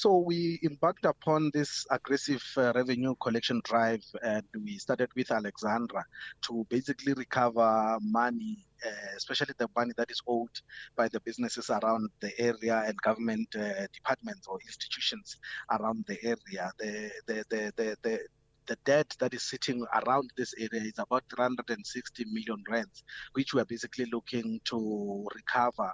So we embarked upon this aggressive uh, revenue collection drive, and we started with Alexandra to basically recover money, uh, especially the money that is owed by the businesses around the area and government uh, departments or institutions around the area. The the the the, the the debt that is sitting around this area is about 360 million rands, which we are basically looking to recover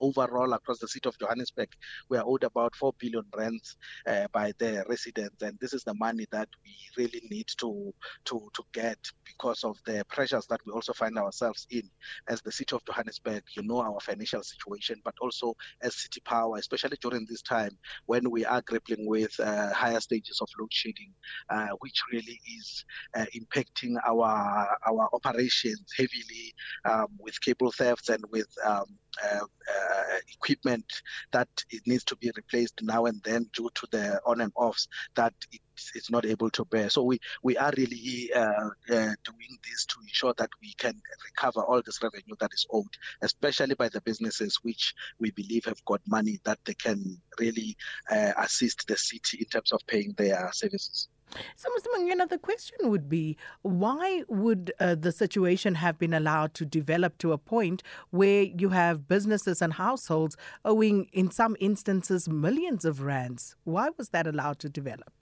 overall across the city of Johannesburg. We are owed about 4 billion rands uh, by the residents, and this is the money that we really need to to to get because of the pressures that we also find ourselves in as the city of Johannesburg. You know our financial situation, but also as city power, especially during this time when we are grappling with uh, higher stages of load shedding, uh, which really is uh, impacting our our operations heavily um, with cable thefts and with um, uh, uh, equipment that it needs to be replaced now and then due to the on and offs that it is not able to bear. So we we are really uh, uh, doing this to ensure that we can recover all this revenue that is owed, especially by the businesses which we believe have got money that they can really uh, assist the city in terms of paying their services. So, Mr. Mangena, the question would be why would uh, the situation have been allowed to develop to a point where you have businesses and households owing, in some instances, millions of rands? Why was that allowed to develop?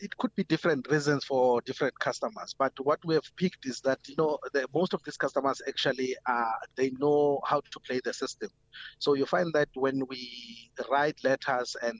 it could be different reasons for different customers but what we have picked is that you know the, most of these customers actually uh, they know how to play the system so you find that when we write letters and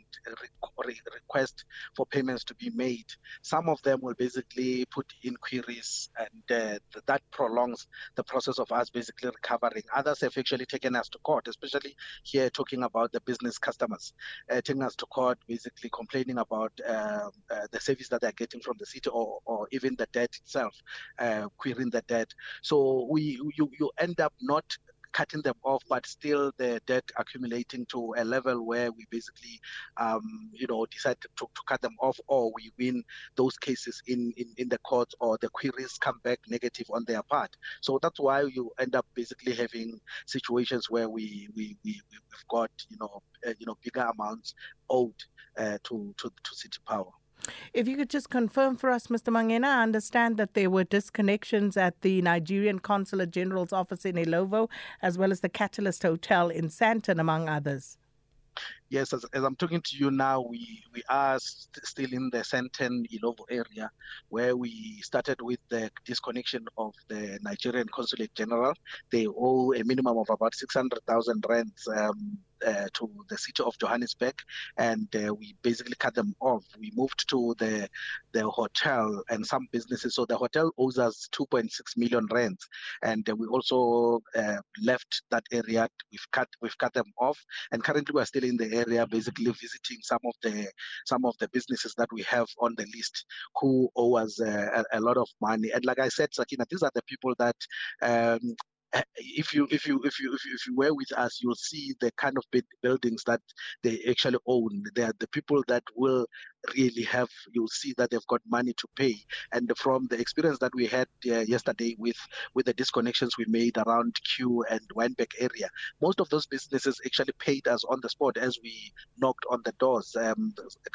re- request for payments to be made some of them will basically put inquiries and uh, that prolongs the process of us basically recovering others have actually taken us to court especially here talking about the business customers uh, taking us to court basically complaining about um, uh, the service that they're getting from the city or, or even the debt itself, uh, querying the debt. So we you, you end up not cutting them off, but still the debt accumulating to a level where we basically, um, you know, decide to, to, cut them off, or we win those cases in, in, in the courts, or the queries come back negative on their part. So that's why you end up basically having situations where we we, we we've got you know uh, you know bigger amounts owed uh, to, to to city power. If you could just confirm for us, Mr. Mangena, I understand that there were disconnections at the Nigerian Consulate General's office in Ilovo, as well as the Catalyst Hotel in Sandton, among others. Yes, as, as I'm talking to you now, we, we are st- still in the Sandton Ilovo area where we started with the disconnection of the Nigerian Consulate General. They owe a minimum of about 600,000 rands um, uh, to the city of Johannesburg, and uh, we basically cut them off. We moved to the the hotel and some businesses. So the hotel owes us 2.6 million rands, and uh, we also uh, left that area. We've cut we've cut them off, and currently we're still in the area, basically visiting some of the some of the businesses that we have on the list who owe us uh, a, a, lot of money. And like I said, Sakina, these are the people that um, if you if you if you if you, if you were with us, you'll see the kind of buildings that they actually own. They are the people that will really have. You'll see that they've got money to pay. And from the experience that we had uh, yesterday with with the disconnections we made around Q and Wynberg area, most of those businesses actually paid us on the spot as we knocked on the doors. Um,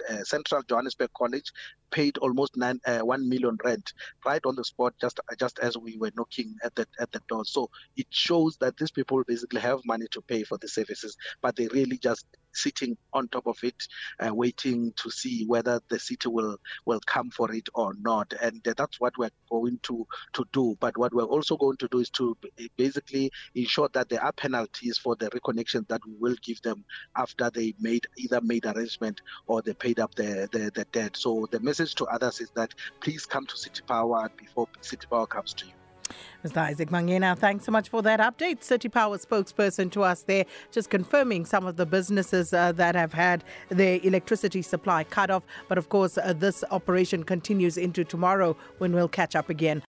uh, Central Johannesburg College paid almost nine, uh, one million rent right on the spot, just just as we were knocking at the at the door. So it shows that these people basically have money to pay for the services, but they really just sitting on top of it, uh, waiting to see whether the city will will come for it or not. And that's what we're going to to do. But what we're also going to do is to basically ensure that there are penalties for the reconnection that we will give them after they made either made arrangement or they paid up the, the, the debt. So the message to others is that please come to City Power before City Power comes to you. Mr. Isaac Mangena, thanks so much for that update. City Power spokesperson to us there, just confirming some of the businesses uh, that have had their electricity supply cut off. But of course, uh, this operation continues into tomorrow when we'll catch up again.